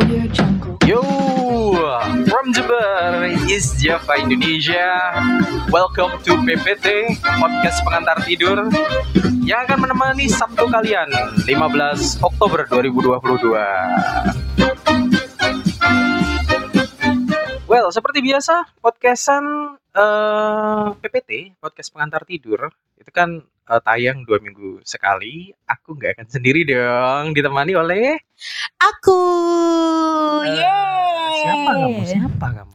Audio Jungle. Yo, from Jember, is Java Indonesia. Welcome to PPT, podcast pengantar tidur yang akan menemani Sabtu kalian 15 Oktober 2022. Well, seperti biasa, podcastan eh, PPT, podcast pengantar tidur, itu kan eh, tayang dua minggu sekali. Aku nggak akan sendiri dong, ditemani oleh Aku. Eh, Yeay. siapa kamu? Siapa kamu?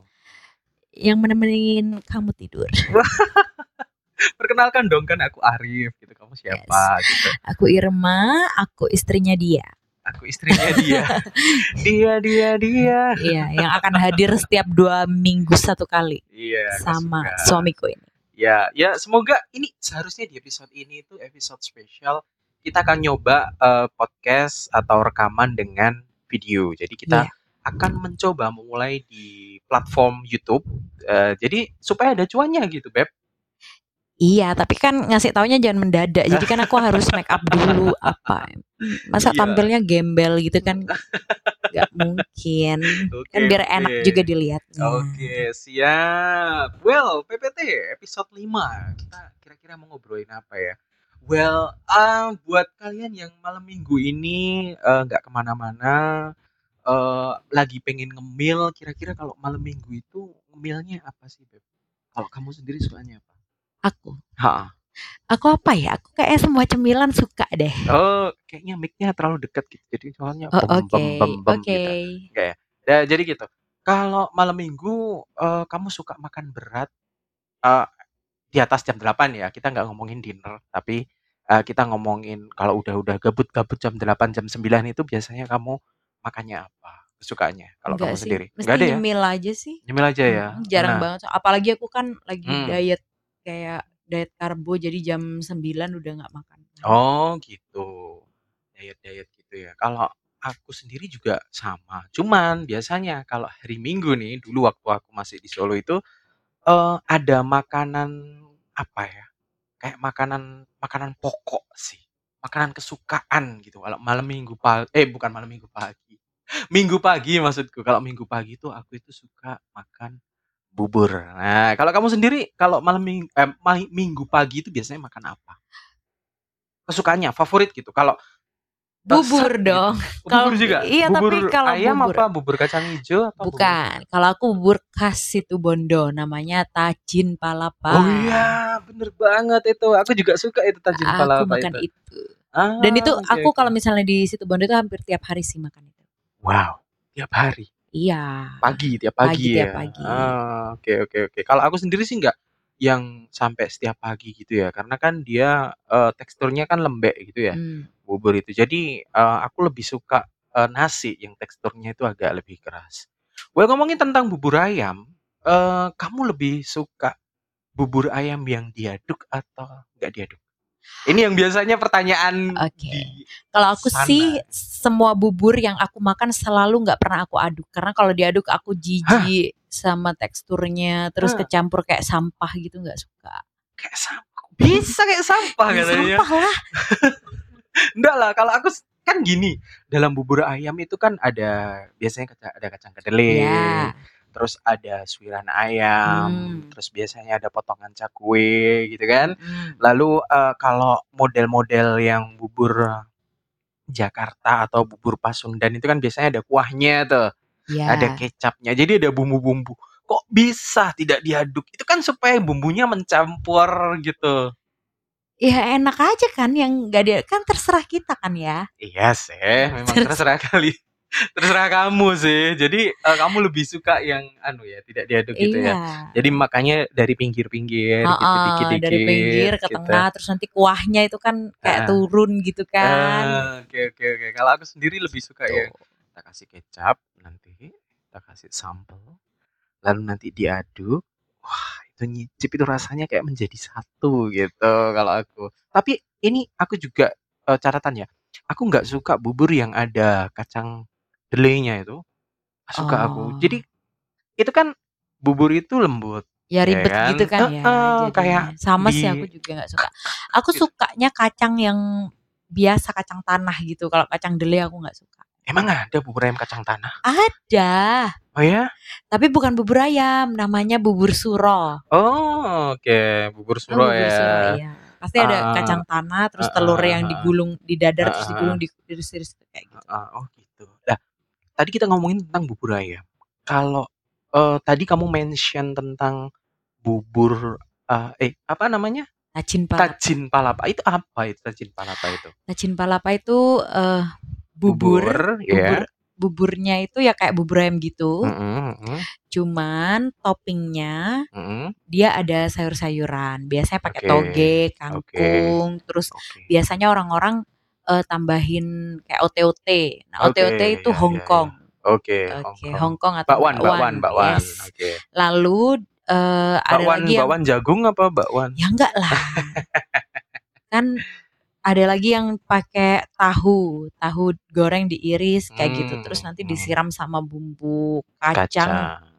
Yang menemenin kamu tidur. Perkenalkan dong kan aku Arif gitu. Kamu siapa gitu. Aku Irma, aku istrinya dia. Aku istrinya dia. dia dia dia. Iya, yang akan hadir setiap dua minggu satu kali Iya, sama suamiku ini. Ya, ya semoga ini seharusnya di episode ini itu episode spesial kita akan nyoba eh, podcast atau rekaman dengan video. Jadi kita Iya. akan mencoba memulai di platform YouTube. Eh, jadi supaya ada cuannya gitu, Beb. Iya, tapi kan ngasih taunya jangan mendadak. Jadi kan aku harus make up dulu apa. Masa Iya. tampilnya gembel gitu kan nggak mungkin. Oke. Kan biar enak oke. juga dilihatnya. Oke, siap. Well, PPT episode 5. Kita kira-kira mau ngobrolin apa ya? Well, eh, buat kalian yang malam minggu ini eh, nggak ke mana-mana, eh, lagi pengen ngemil, kira-kira kalau malam minggu itu ngemilnya apa sih, Beb? Kalau kamu sendiri sukanya apa? Aku. Ha. Aku apa ya? Aku kayak semua cemilan suka deh. Oh, kayaknya mic-nya terlalu dekat gitu. Jadi soalnya Oh, bem, Oke, bem, bem, bem oke. gitu. Enggak ya? Ya, jadi gitu. Kalau malam minggu eh, kamu suka makan berat eh, di atas jam 8 ya. Kita nggak ngomongin dinner, tapi eh, kita ngomongin kalau udah-udah gabut-gabut jam 8, jam 9 itu biasanya kamu makannya apa? Kesukaannya kalau Enggak kamu sih, sendiri? mesti Enggak ada ya? nyemil aja sih. Nyemil aja ya. Mm, jarang Nah, banget. Apalagi aku kan lagi Hmm. diet kayak diet karbo jadi jam 9 udah nggak makan. Oh, gitu. Diet-diet gitu ya. Kalau aku sendiri juga sama. Cuman biasanya kalau hari Minggu nih, dulu waktu aku masih di Solo itu eh ada makanan apa ya? Kayak makanan makanan pokok sih. Makanan kesukaan gitu. Kalau malam Minggu pagi, eh bukan malam Minggu pagi. Minggu pagi maksudku. Kalau Minggu pagi itu aku itu suka makan bubur. Nah, kalau kamu sendiri kalau malam minggu, eh, mali- minggu pagi itu biasanya makan apa? Kesukaannya, favorit gitu. Kalau Bubur gitu. dong. Oh, Kalau- bubur juga. iya, bubur tapi kalau ayam bubur- apa? Bubur kacang hijau atau bubur- Bukan. Kalau aku bubur khas situ Bondo namanya Tajin Palapa. Oh iya, bener banget itu. Aku juga suka itu tajin Aku palapa makan itu. itu. Ah, Dan itu oke, aku oke. kalau misalnya di situ Bondo itu hampir tiap hari sih makan itu. wow, tiap hari, Iya. pagi tiap pagi, Pagi, ya. pagi. Ah, oke oke oke. Kalau aku sendiri sih nggak yang sampai setiap pagi gitu ya, karena kan dia eh, teksturnya kan lembek gitu ya. Hmm. bubur itu. Jadi eh, aku lebih suka eh, nasi yang teksturnya itu agak lebih keras. Well ngomongin tentang bubur ayam, eh, kamu lebih suka bubur ayam yang diaduk atau nggak diaduk? Ini yang biasanya pertanyaan Oke. di Kalau aku sana. sih semua bubur yang aku makan selalu nggak pernah aku aduk karena kalau diaduk aku jijik sama teksturnya terus Hah. kecampur kayak sampah gitu nggak suka. kayak sampah. Bisa kayak sampah Ya, katanya. sampah lah. Enggak lah, kalau aku kan gini, dalam bubur ayam itu kan ada biasanya ada kacang kedelai, Ya. Terus ada suiran ayam, Hmm. terus biasanya ada potongan cakwe gitu kan. Mm. Lalu eh, kalau model-model yang bubur Jakarta atau bubur Pasundan itu kan biasanya ada kuahnya tuh, Ya. ada kecapnya. Jadi ada bumbu-bumbu. Kok bisa tidak diaduk? Itu kan supaya bumbunya mencampur gitu. Ya enak aja kan yang nggak dia kan terserah kita kan ya. Iya sih, memang terserah kali. Terserah kamu sih. Jadi eh, kamu lebih suka yang anu ya, tidak diaduk gitu iya. ya. Jadi makanya dari pinggir-pinggir gitu Heeh, dikit-dikit dari pinggir ke gitu. tengah terus nanti kuahnya itu kan kayak Ah. turun gitu kan. Ah, Oke oke oke. Kalau aku sendiri lebih suka yang Tuh. kita kasih kecap nanti kita kasih sambal lalu nanti diaduk wah itu nyicip itu rasanya kayak menjadi satu gitu kalau aku tapi ini aku juga eh, catatan ya aku nggak suka bubur yang ada kacang delaynya itu suka aku Oh. jadi itu kan bubur itu lembut Ya Ya ribet kan? gitu kan ya. Heeh, jadinya. kayak sama sih di- aku juga nggak suka. Aku Gitu. sukanya kacang yang biasa kacang tanah gitu. Kalau kacang dele aku nggak suka. Emang ada bubur ayam kacang tanah? Ada. Oh ya? Tapi bukan bubur ayam, namanya bubur suro. Oh, oke, bubur Oh, suro bubur ya. suro iya. Pasti ada Ah, kacang tanah, terus heeh, telur yang heeh. digulung di dadar, terus Heeh, digulung di iris-iris kayak gitu. Heeh, oh gitu. Tadi kita ngomongin tentang bubur ayam. Kalau eh, tadi kamu mention tentang bubur eh, eh apa namanya? Tajin palapa. Tajin palapa. Itu apa itu tajin palapa itu? Tajin palapa itu eh, bubur, ya. bubur buburnya itu ya kayak bubur ayam gitu. Mm-mm, mm-mm, Cuman toppingnya mm-mm. dia ada sayur-sayuran. Biasanya pakai Oke, toge, kangkung, terus Oke. biasanya orang-orang eh, tambahin kayak OTOT. Nah, Oke, OTOT itu ya, ya, Hong ya. Kong. Oke, Oke, Hongkong. Hong Kong atau Bakwan, bakwan, bakwan. Yes. Oke. Lalu eh, ada Bakwan, lagi yang bakwan jagung apa bakwan? ya enggak lah. kan ada lagi yang pakai tahu, tahu goreng diiris kayak gitu. Terus Hmm, nanti hmm. disiram sama bumbu kacang Kacang.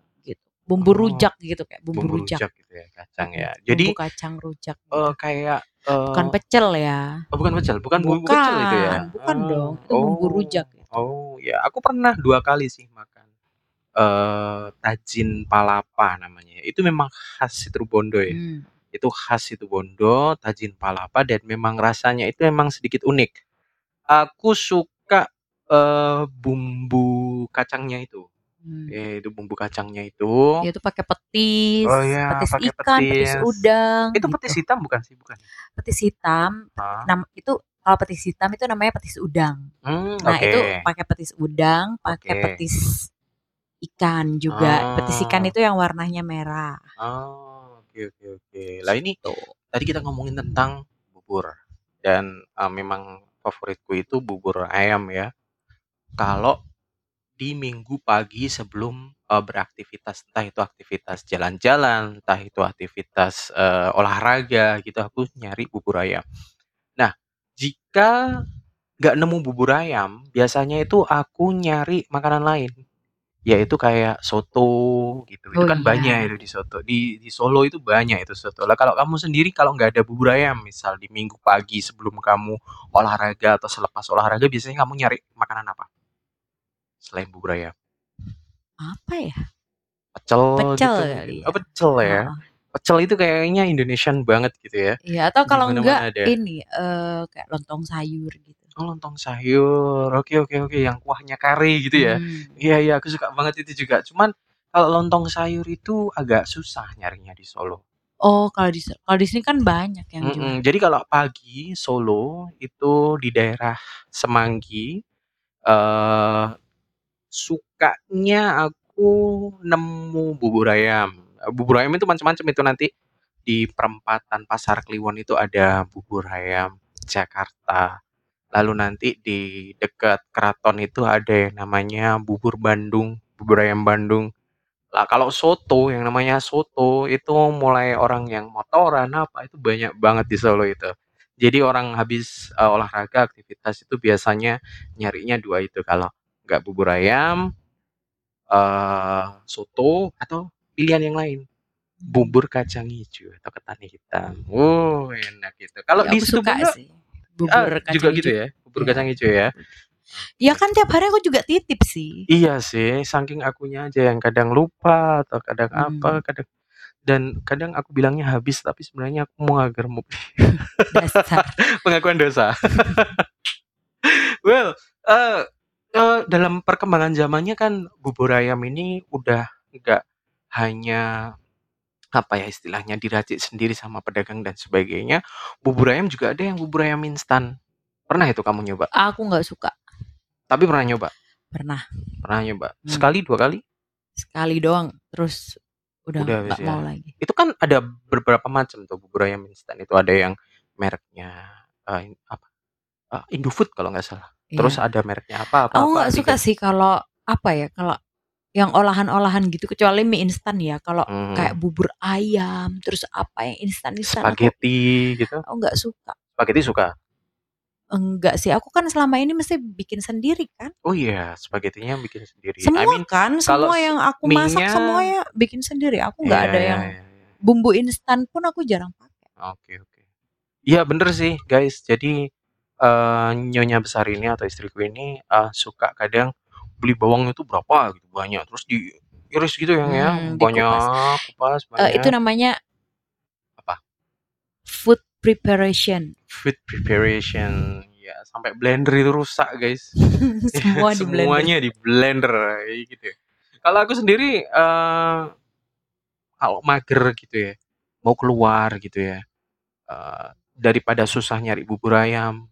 Bumbu Oh, rujak gitu kayak bumbu, Bumbu rujak. rujak gitu ya, kacang ya. Jadi bumbu kacang rujak eh gitu. kayak Bukan eh pecel ya. oh, bukan pecel, bukan bumbu pecel itu ya. Bukan, bukan dong. Oh, Itu bumbu oh, rujak gitu. oh ya. Aku pernah dua kali sih makan eh tajin palapa namanya. Itu memang khas Situbondo ya. Hmm. Itu khas Situbondo, tajin palapa dan memang rasanya itu memang sedikit unik. Aku suka eh bumbu kacangnya itu. Hmm. Ya, itu bumbu kacangnya itu. Dia tuh pakai petis, Oh ya, petis pakai ikan, petis petis. udang Itu gitu. petis hitam bukan sih? Bukan. Petis hitam, Ah. nam itu kalau petis hitam itu namanya petis udang. Hmm, Nah, itu oke. pakai petis udang, pakai Oke. petis ikan juga. Petis ikan Ah. itu yang warnanya merah. Oh, oke oke oke. Lah ini Tuh. tadi kita ngomongin tentang bubur dan eh, memang favoritku itu bubur ayam ya. Kalau di minggu pagi sebelum eh, beraktivitas, entah itu aktivitas jalan-jalan, entah itu aktivitas eh, olahraga gitu, aku nyari bubur ayam. Nah, jika nggak nemu bubur ayam, biasanya itu aku nyari makanan lain, yaitu kayak soto gitu. Itu Oh kan banyak iya. itu di soto. Di di Solo itu banyak itu soto. Lah kalau kamu sendiri kalau nggak ada bubur ayam, misal di minggu pagi sebelum kamu olahraga atau selepas olahraga, biasanya kamu nyari makanan apa? Selain bubur ayam. Apa ya? Pecel Pecel gitu kali ya. Oh, pecel ya. Heeh. Pecel itu kayaknya Indonesian banget gitu ya. Iya, atau Di kalau enggak mana-mana ada. ini eh kayak lontong sayur gitu. Oh, lontong sayur. Oke oke oke, yang kuahnya kari gitu ya. Hmm. Iya iya, aku suka banget itu juga. Cuman kalau lontong sayur itu agak susah nyarinya di Solo. Oh, kalau di kalau di sini kan banyak yang jual. Jadi kalau pagi Solo itu di daerah Semanggi eh sukanya aku nemu bubur ayam. Bubur ayam itu macam-macam itu nanti di perempatan Pasar Kliwon itu ada bubur ayam Jakarta. Lalu nanti di dekat keraton itu ada yang namanya bubur Bandung, bubur ayam Bandung. Lah kalau soto yang namanya soto itu mulai orang yang motoran apa itu banyak banget di Solo itu. Jadi orang habis eh, olahraga aktivitas itu biasanya nyarinya dua itu kalau nggak bubur ayam, eh soto atau pilihan yang lain bubur kacang hijau atau ketan hitam. Oh enak gitu. Kalau Ya, di aku suka Situbondo sih. ah, Bubur juga kacang gitu hijau. ya, bubur Iya. kacang hijau ya. Ya kan tiap hari aku juga titip sih. Iya sih, saking akunya aja yang kadang lupa atau kadang apa, Hmm. kadang dan kadang aku bilangnya habis tapi sebenarnya aku mau agar mau Dasar. pengakuan dosa. well, eh eh, dalam perkembangan zamannya kan bubur ayam ini udah nggak hanya apa ya istilahnya diracik sendiri sama pedagang dan sebagainya. Bubur ayam juga ada yang bubur ayam instan. Pernah itu kamu nyoba? Aku nggak suka. Tapi pernah nyoba? Pernah Pernah nyoba. Hmm. Sekali, dua kali? sekali doang, terus udah Udah nggak habis ya. mau lagi. Itu kan ada beberapa macam tuh bubur ayam instan. Itu ada yang mereknya in- apa? Eh, Indofood kalau nggak salah. Terus Iya. ada mereknya apa apa Aku apa nggak suka diganti. sih kalau apa ya kalau yang olahan-olahan gitu kecuali mie instan ya. Kalau kayak Hmm, bubur ayam, terus apa yang instan-instan aku spaghetti gitu. aku nggak suka. Spaghetti suka. Enggak sih, aku kan selama ini mesti bikin sendiri kan. Oh iya, spagettinya bikin sendiri. I Semua mean, kan, kalau semua s- yang aku masak mie-nya semuanya bikin sendiri. Aku nggak iya ada iya yang iya. iya. bumbu instan pun aku jarang pakai. Oke oke. Iya bener sih guys. Jadi eee, nyonya besar ini atau istriku ini, eee, suka kadang beli bawang itu berapa gitu, banyak, terus diiris gitu yang ya, Hmm, banyak, dikupas. kupas, Eh, itu banyak. namanya Apa? food preparation. Food preparation, ya sampai blender itu rusak, guys. Semua di. Semuanya di blender, kayak gitu ya. Kalau aku sendiri, eee, kalau mager gitu ya, mau keluar gitu ya, eee, daripada susah nyari bubur ayam,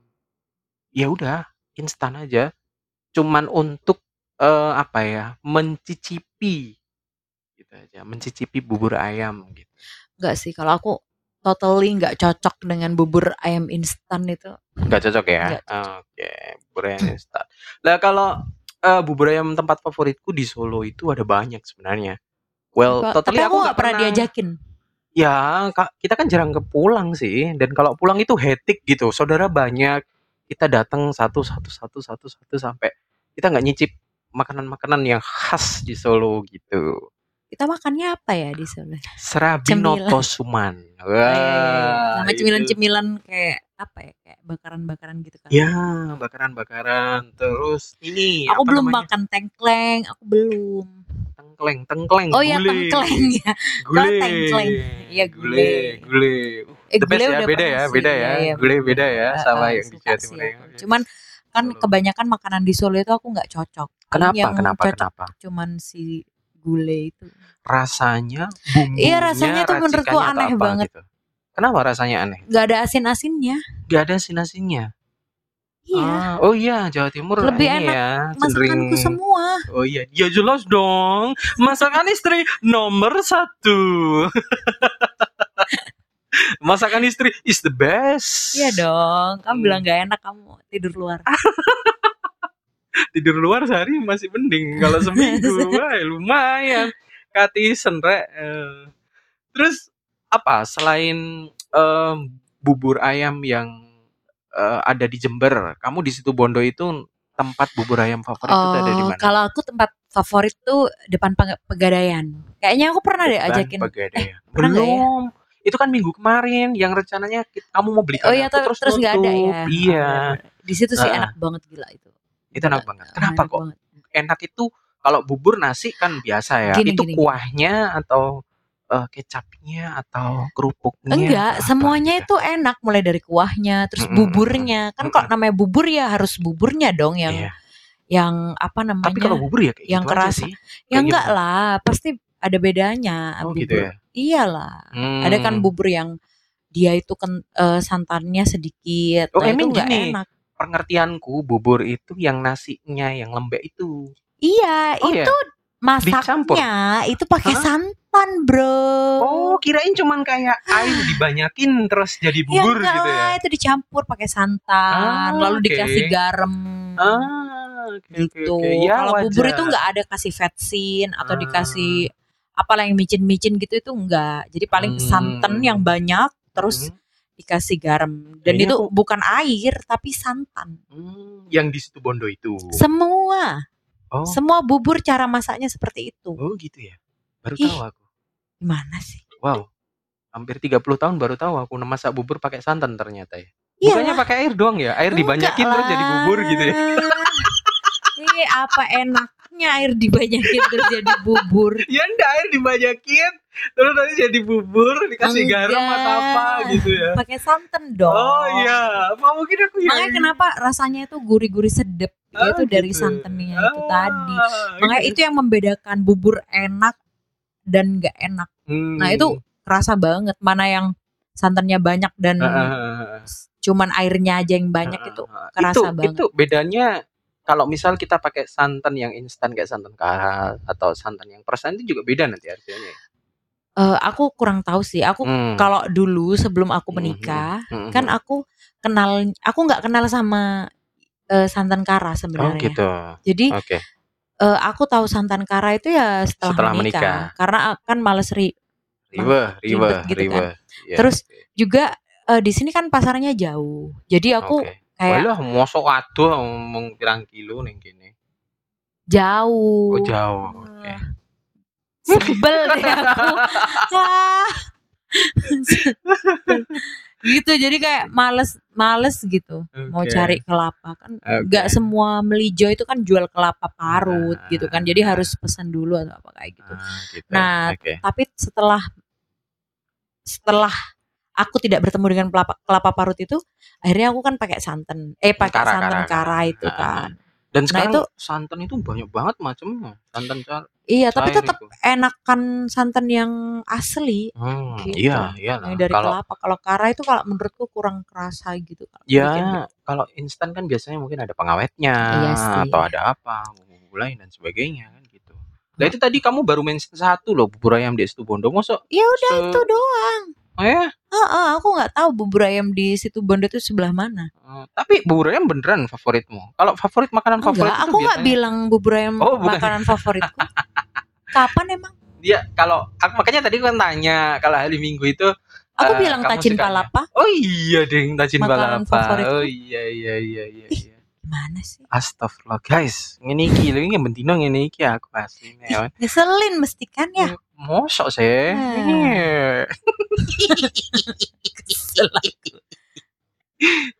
ya udah instan aja. Cuman untuk, eee, apa ya, mencicipi gitu aja, mencicipi bubur ayam gitu. Enggak sih, kalau aku totally nggak cocok dengan bubur ayam instan itu. Nggak cocok ya? Nggak cocok. Oke, bubur ayam instan. Lah kalau, eee, bubur ayam tempat favoritku di Solo itu ada banyak sebenarnya. Well, Apa- totally tapi aku aku nggak pernah diajakin. Ya, Kak, kita kan jarang ke pulang sih, dan kalau pulang itu hectic gitu, saudara banyak, kita datang satu satu satu satu satu sampai kita nggak nyicip makanan-makanan yang khas di Solo gitu. Kita makannya apa ya di Solo? Serabi Cemilan. Noto Suman. Oh, iya, iya, iya. Wah, Sama cemilan-cemilan kayak apa ya? Kayak bakaran-bakaran gitu kan. Ya, bakaran-bakaran. Terus ini Aku apa belum namanya? makan tengkleng, aku belum. Tengkleng, tengkleng, Oh ya gulai. tengkleng ya. Gulai. tengkleng. Iya, gulai. gulai. Gulai. Eh, The best ya, udah beda ya, sih, beda ya. iya, iya. Gulai beda ya sama yang di Jawa Timur. ya. Cuman kan kebanyakan makanan di Solo itu aku nggak cocok. Kenapa? Yang Kenapa? cocok Kenapa? cuman si gulai itu. rasanya bumbunya Iya, rasanya tuh menurutku aneh apa banget. gitu. Kenapa rasanya aneh? Nggak ada asin-asinnya. Gak ada asin-asinnya. Iya. Ah, oh iya, Jawa Timur Lebih enak ya, Masakanku semua. Oh iya, ya jelas dong. Masakan istri nomor satu. Masakan istri is the best. Iya dong. Kamu Hmm. bilang nggak enak kamu tidur luar. Tidur luar sehari masih mending. Kalau seminggu, wah lumayan. Kati senrek. eh. Terus apa selain em, bubur ayam yang eh, ada di Jember, kamu di situ Bondo itu tempat bubur ayam favorit itu ada di Oh, mana? kalau aku tempat favorit tuh depan Peg- Pegadaian. Kayaknya aku pernah deh Depan ajakin. Pegadaian. pernah nggak ya? Itu kan minggu kemarin yang rencananya kamu mau beli Oh iya, aku terus terus nggak ada ya. nutup. Iya, Oh, Di situ sih Ah. enak banget gila itu. itu enak banget. Ah, Kenapa enak kok banget. enak itu kalau bubur nasi kan biasa ya. Gini, itu gini, gini. kuahnya atau eh, kecapnya atau kerupuknya? Enggak, atau apa semuanya gitu? itu enak mulai dari kuahnya, terus Mm-mm, buburnya. Kan kalau namanya bubur ya harus buburnya dong yang Iya. yang apa namanya? Tapi kalau bubur ya kayak yang gitu kerasa. sih. ya kayak enggak lah, pasti ada bedanya Oh bubur. gitu ya. Iyalah. Ada kan Hmm. bubur yang dia itu kan eh, santannya sedikit. Oh, nah, itu gini? enak. Pengertianku bubur itu yang nasinya yang lembek itu. Iya, Oh ya. itu Dicampur? masaknya itu pakai santan, Bro. Oh, kirain cuman kayak air dibanyakin terus jadi ya bubur enggak gitu ya. itu dicampur pakai santan, Ah, lalu oke. dikasih garam. Ah, oke gitu. oke. Ya Kalau bubur itu nggak ada kasih vetsin atau Ah. dikasih apalah yang micin-micin gitu itu enggak. Jadi paling Hmm. santan yang banyak terus Hmm. dikasih garam. Dan Kayaknya itu aku- bukan air tapi santan. Hmm, yang di situ Bondo itu. Semua, Oh, semua bubur cara masaknya seperti itu. oh gitu ya. Baru Ih. tahu aku. Gimana sih? Wow. Hampir 30 tahun baru tahu aku masak bubur pakai santan ternyata ya. Iya Bukannya pakai air doang ya? Air dibanyakin terus jadi bubur gitu ya. Apa enaknya air dibanyakin terus jadi bubur? Ya enggak air dibanyakin terus nanti jadi bubur dikasih garam Enggak. atau apa gitu ya. Pakai santan dong. Oh iya, apa mungkin aku ya. Makanya kenapa rasanya itu gurih-gurih sedep Ah, itu dari gitu. santannya itu Ah, tadi. Makanya gitu. itu yang membedakan bubur enak dan nggak enak. Hmm. Nah itu kerasa banget mana yang santannya banyak dan Ah, ah, ah, ah. cuman airnya aja yang banyak Ah, itu ah, ah. kerasa itu, banget. Itu bedanya kalau misal kita pakai santan yang instan kayak santan kara atau santan yang persen itu juga beda nanti harganya. Eh, aku kurang tahu sih. Aku Hmm. kalau dulu sebelum aku Mhm, menikah mhm. kan aku kenal aku nggak kenal sama eh, santan kara Oh sebenarnya. gitu. Jadi Oke. eh, aku tahu santan kara itu ya setelah, Setelah menikah. menikah. Karena kan males ri Riwe, riwe, ribet gitu riwe. kan. Iya, Terus juga eh, di sini kan pasarnya jauh. Jadi aku Oke. Kayak Walah, mosok aduh ngomong pirang kilo ning kene. jauh. Oh, jauh. Oke. Sebel deh aku. Ah. gitu jadi kayak males males gitu mau Oke. cari kelapa kan Oke. nggak semua melijo itu kan jual kelapa parut Nah, gitu kan jadi nah. harus pesan dulu atau apa kayak gitu Ah, gitu. Nah, Oke. tapi setelah setelah aku tidak bertemu dengan kelapa, kelapa parut itu akhirnya aku kan pakai santan eh pakai Kara, santan kara, kara, itu kan Dan sekarang itu- santan itu banyak banget macamnya. Santan cair. iya tapi tetap itu. enakan santan yang asli Hmm, gitu. iya, iya yang dari Kalau kelapa kalau kara itu kalau menurutku kurang kerasa gitu ya bikin kalau instan kan biasanya mungkin ada pengawetnya Iya sih. atau ada apa, bumbu lain dan sebagainya kan gitu. Nah, itu tadi kamu baru mention satu loh bubur ayam di Situbondo. Mosok ya udah itu doang Oh ya? Heeh, aku nggak tahu bubur ayam di situ Bondo itu sebelah mana. Eh, tapi bubur ayam beneran favoritmu? Kalau favorit makanan favorit Enggak, itu aku nggak biasanya bilang bubur ayam Oh, bukan. makanan favoritku. Kapan emang? dia kalau aku makanya tadi kan tanya kalau hari Minggu itu Aku Eh, bilang tajin palapa. Oh iya ding tajin Makanan favoritku. Oh iya iya iya iya. iya. Gimana sih? Astagfirullah guys, ngene iki lho iki bendino ngene iki aku asli neon. Ngeselin mesti kan ya. Mosok sih. Hmm. Iya.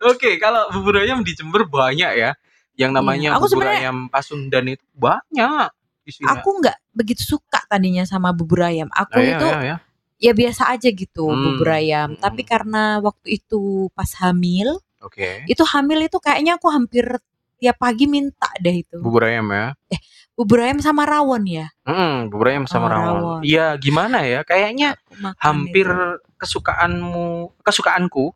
Oke, kalau bubur ayam di Jember banyak ya. Yang namanya Iya, aku bubur ayam Pasundan itu banyak isinya. Aku nggak begitu suka tadinya sama bubur ayam. Aku Oh, iya, itu iya, iya. ya biasa aja gitu Hmm, bubur ayam. hmm. Tapi karena waktu itu pas hamil, Oke. itu hamil itu kayaknya aku hampir tiap pagi minta deh itu. Bubur ayam ya. Bubur ayam sama rawon ya. Hmm, bubur ayam sama Oh, rawon. Iya, gimana ya? Kayaknya Aku hampir itu. kesukaanmu, kesukaanku.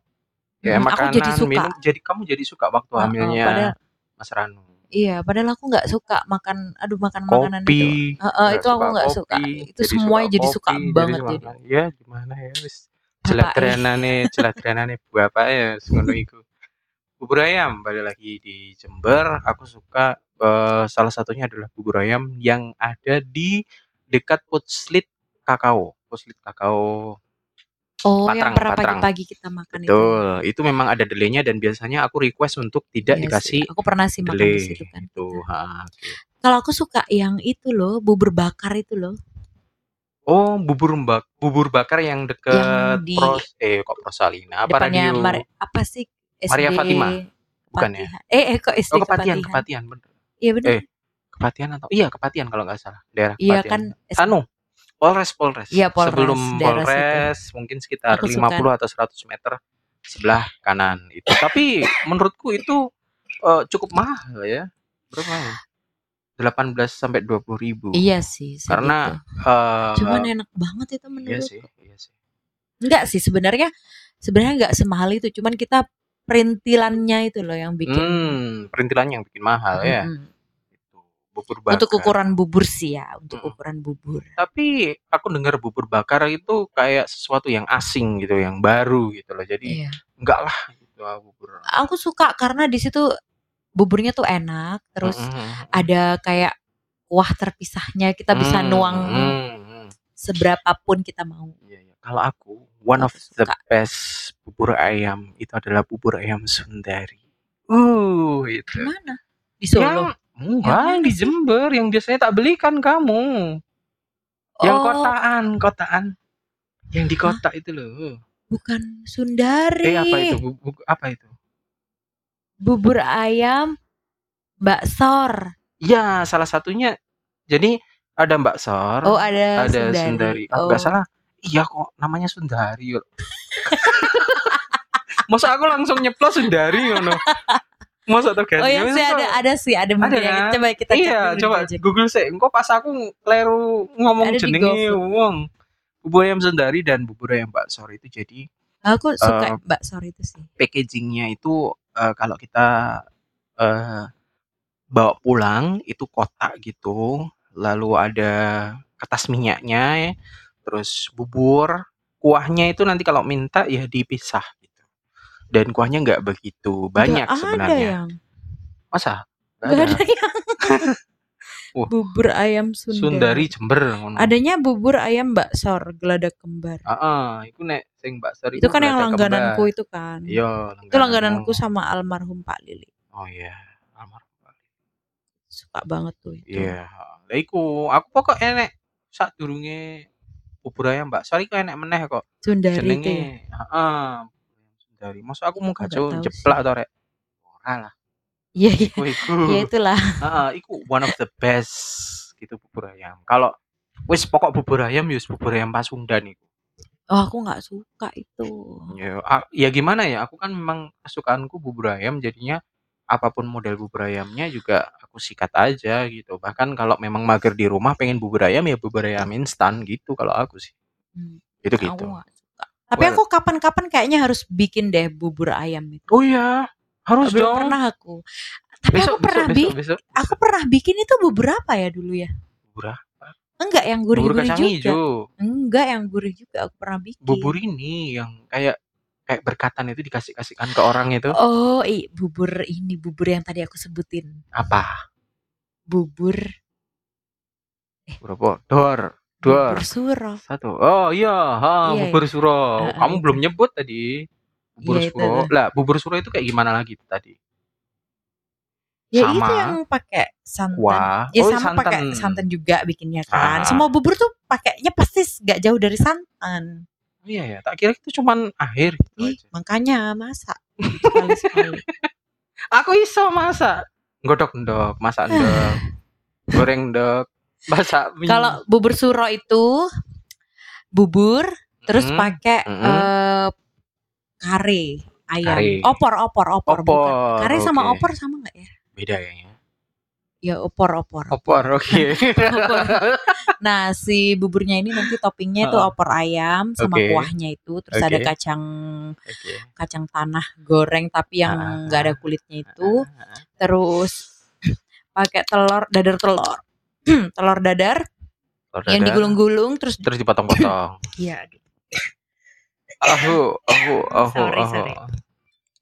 Ya, Hmm, aku makanan, jadi suka. minum, jadi kamu jadi suka waktu Heeh, hamilnya padahal- Mas Ranu. Iya, padahal aku nggak suka makan, aduh makan makanan itu. Kopi. Heeh, nggak itu aku nggak suka. Itu semuanya jadi suka kopi, banget suka jadi. makan. Ya, gimana ya wis. Bapake. Jeladrenane, jeladrenane bapak ya ngono iku. Bubur ayam balik lagi di Jember, aku suka eh, salah satunya adalah bubur ayam yang ada di dekat Putslit Kakao. Putslit Kakao Oh, Patrang, yang pernah patrang. pagi-pagi kita makan itu. Betul, itu memang ada delenya dan biasanya aku request untuk tidak Iya dikasih sih, Aku pernah sih makan delay di situ kan. itu. Ha, oke. Kalau aku suka yang itu loh, bubur bakar itu loh. Oh, bubur bubur bakar yang deket Yang di Pros eh kok Prosalina apa depannya radio? Apa sih? SD Maria Fatima? Bukan ya? Kepatihan. Eh, eh kok SD Oh, Kepatian, Kepatihan? Kepatian bener. Iya benar. Eh, Kepatian atau iya Kepatian kalau nggak salah, daerah iya kan SD. Anu, Polres Polres. Iya, Polres, Sebelum daerah Polres mungkin sekitar Aku 50 suka. atau 100 meter sebelah kanan itu. Tapi menurutku itu eh, cukup mahal ya. Berapa ya? 18 sampai 20 ribu. Iya sih. segitu. Karena eh, cuman enak banget itu iya menurut. sih, iya sih. Enggak sih sebenarnya sebenarnya enggak semahal itu, cuman kita perintilannya itu loh yang bikin Hmm, perintilannya yang bikin mahal ya. Mm-mm. Itu bubur bakar. Untuk ukuran bubur sih ya, untuk Mm-mm. ukuran bubur. Tapi aku dengar bubur bakar itu kayak sesuatu yang asing gitu, yang baru gitu loh. Jadi Iya. enggak lah gitu ah, bubur. Aku suka karena di situ buburnya tuh enak, terus Mm-mm. ada kayak kuah terpisahnya, kita bisa Hmm, nuang hmm, hmm. seberapa pun kita mau. Iya, iya. Kalau aku one of Aku the suka. best bubur ayam itu adalah bubur ayam Sundari. Uh, itu. Gimana? Di Solo. Yang enggak Yang mana di sih? Jember yang biasanya tak belikan kamu. Yang Oh, kotaan, kotaan. Yang di Hah? kota itu loh. bukan Sundari. Eh apa itu? Bu- bu- apa itu? Bubur ayam Mbak Sor. Iya, salah satunya. Jadi ada Mbak Sor, Oh, ada, ada Sundari. Sundari. Ah, Oh. Enggak salah. Iya kok namanya Sundari. kok. Masa aku langsung nyeplos Sundari ngono. Masa kan? Oh ya sih ada ada sih ada mungkin yang kan? coba kita cek Iya, coba Gojek. Google sih. Engko pas aku kleru ngomong Ada jenenge wong. Bubur ayam Sundari dan bubur ayam Mbak Sor itu jadi Aku suka Eh, Mbak Sor itu sih. packagingnya itu eh, kalau kita eh, bawa pulang itu kotak gitu lalu ada kertas minyaknya ya, terus bubur kuahnya itu nanti kalau minta ya dipisah gitu dan kuahnya nggak begitu banyak ada sebenarnya yang masa Nggak ada. ada yang Wah. bubur ayam Sundari. Sundari Jember ngono. Adanya bubur ayam Mbak Sor geladak kembar. Heeh, itu nek sing Mbak Sari itu kan yang langgananku kembar. itu kan. Iya, Itu langgananku sama almarhum Pak Lili. Oh iya, almarhum. Suka banget tuh itu. Iya, lha iku aku pokok enek sadurunge bubur ayam Mbak ku enek meneh kok. Sundari itu ya. Jenenge heeh. dihindari. Masa aku mau tahu jeplak to rek. Ora lah. Iya iya. Iku iku. Ya itulah. Heeh, iku one of the best gitu bubur ayam. Kalau wis pokok bubur ayam ya wis bubur ayam Pasundan iku. Oh, aku nggak suka itu. Ya, a- ya gimana ya? Aku kan memang kesukaanku bubur ayam jadinya apa pun model bubur ayamnya juga aku sikat aja gitu. Bahkan kalau memang mager di rumah pengen bubur ayam ya bubur ayam instan gitu kalau aku sih. Hmm, Itu aku gitu. nggak suka. Tapi aku kapan-kapan kayaknya harus bikin deh bubur ayam itu. Oh iya, harus Belum dong. pernah aku. Tapi besok, aku pernah besok, bikin. besok, besok, Aku pernah bikin itu bubur apa ya dulu ya? Bubur Enggak yang bubur gurih-gurih kacang juga. hijau. Enggak yang gurih juga aku pernah bikin. Bubur ini yang kayak kayak berkatan itu dikasih-kasihkan ke orang itu Oh, i, bubur ini bubur yang tadi aku sebutin. apa? Bubur Berapa? Dor, dor. bubur suro. Satu. Oh iya, ha, Iya, bubur suro. Kamu itu. belum nyebut tadi. Bubur Iya, itu suro. tuh. Lah, bubur suro itu kayak gimana lagi tadi? Ya itu Sama yang pakai santan. kuah. Ya Oh, sama pakai santan. santan juga bikinnya kan. Ah. Semua bubur tuh pakainya pasti gak jauh dari santan. Iya ya, tak kira itu cuman air gitu Ih, aja. makanya masak sekali-sekali. Aku iso masak. Godok ndok, masak ndok. goreng ndok, masak mie. Kalau bubur suro itu bubur terus Mm, pakai mm. eh, kare ayam. Kare. Opor, opor, opor, bukan. Opor, Kare sama opor sama nggak ya? beda kayaknya. Ya opor, opor. Opor, oke. Opor. Nah, si buburnya ini nanti toppingnya itu opor ayam sama Oke. kuahnya itu, terus ada Oke. kacang Oke. kacang tanah goreng tapi yang Ah, nggak ada kulitnya itu, terus pakai telur dadar telur, telur dadar Telur yang digulung-gulung terus terus dipotong-potong. Iya, Sorry, ahu. sorry.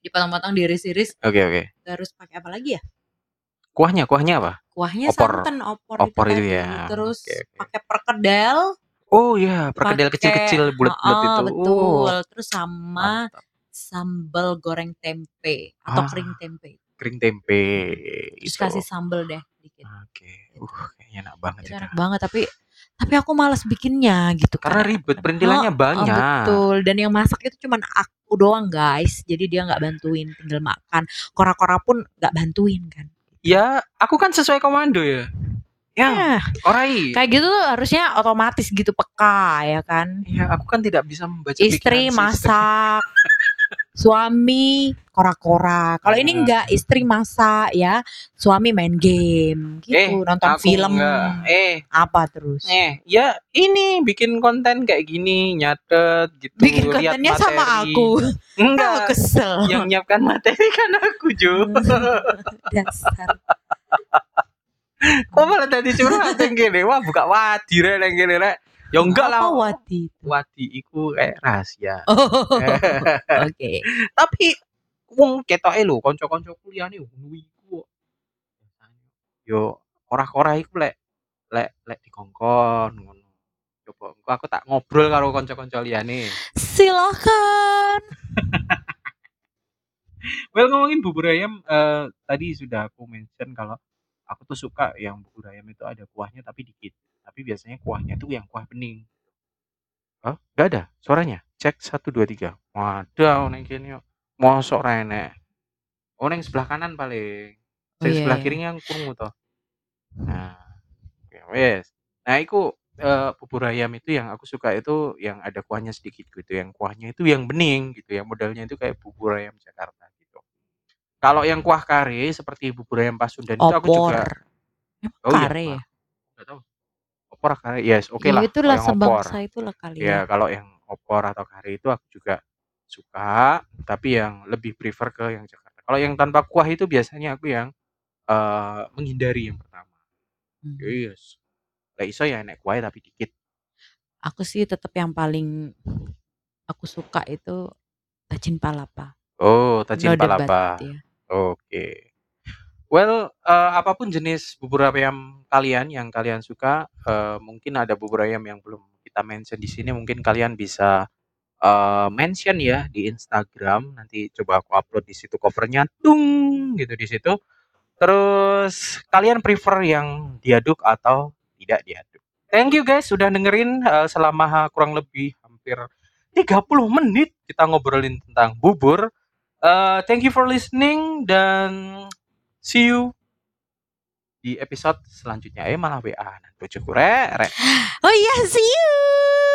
dipotong-potong diiris-iris, Oke, oke. terus pakai apa lagi ya? Kuahnya, kuahnya apa? Kuahnya Opor. santan opor, Opor itu tadi. ya. Terus Oke, oke. pakai perkedel, Oh iya, perkedel pakai- kecil-kecil bulat-bulat Oh, itu. betul. Oh, Terus sama mantap. sambal goreng tempe atau Ah. kering tempe. Kering tempe. Terus Itu. kasih sambal deh dikit. Oke. Uh, kayaknya enak banget Itu itu. enak banget tapi tapi aku malas bikinnya gitu Karena kan. ribet, perintilannya Oh, banyak. betul. Dan yang masak itu cuman aku doang guys. Jadi dia nggak bantuin, tinggal makan. Kora-kora pun nggak bantuin kan. Ya, aku kan sesuai komando ya. Ya, Ya, orai. kayak gitu tuh harusnya otomatis gitu peka ya kan. Ya, aku kan tidak bisa membaca Istri masak, suami kora-kora. Kalau ini Ah. enggak, istri masak ya, suami main game gitu, Eh, nonton aku film. enggak. Eh, Apa terus? eh, ya ini bikin konten kayak gini, nyatet gitu. Bikin lihat kontennya sama materi. aku. Oh, Enggak. kesel. Yang menyiapkan materi kan aku, Jo. Dasar. Kok malah tadi curhat yang gini? Wah, buka wadi rek yang gini rek. Ya enggak lah. Apa wati? Wadi iku kayak rahasia. Oh, oke. Tapi wong ketoke lho kanca-kanca kuliahane ngono iku. Yo ora-ora iku lek lek lek dikongkon ngono. Coba engko aku tak ngobrol karo kanca-kanca liyane. Silakan. Well ngomongin bubur ayam eh, tadi sudah aku mention kalau aku tuh suka yang bubur ayam itu ada kuahnya tapi dikit. Biasanya kuahnya tuh yang kuah bening. Hah? Gak ada suaranya? Cek 1 2 3. Waduh neng kene yo. Mosok ra enek. Oh neng sebelah kanan paling. Oh, Sing iya, sebelah iya. kiri yang kurungu toh. Nah, ya wes. Nah, iku eh, bubur ayam itu yang aku suka itu yang ada kuahnya sedikit gitu. Yang kuahnya itu yang bening gitu. Yang modelnya itu kayak bubur ayam Jakarta gitu. Kalau yang kuah kare seperti bubur ayam Pasundan itu aku juga Opor. Emang Oh iya, kare ya? Nggak tahu. Opor kare, yes, oke Ya, lah. itulah kalau yang opor. sebangsa itulah kali Ya, ya. kalau yang opor atau kare itu aku juga suka, tapi yang lebih prefer ke yang Jakarta. Kalau yang tanpa kuah itu biasanya aku yang eh, menghindari yang pertama. Hmm. Yes. Lah iso ya enek kuah tapi dikit. Aku sih tetap yang paling aku suka itu tajin palapa. Oh, tajin No debat palapa. ya. Oke. Well, eh, apa pun jenis bubur ayam kalian yang kalian suka, eh, mungkin ada bubur ayam yang belum kita mention di sini, mungkin kalian bisa eh, mention ya di Instagram. Nanti coba aku upload di situ covernya, tung gitu di situ. Terus kalian prefer yang diaduk atau tidak diaduk? Thank you guys sudah dengerin eh, selama kurang lebih hampir 30 menit kita ngobrolin tentang bubur. Uh, thank you for listening dan see you di episode selanjutnya. Eh malah WA. Bojoku rek. Oh iya, see you.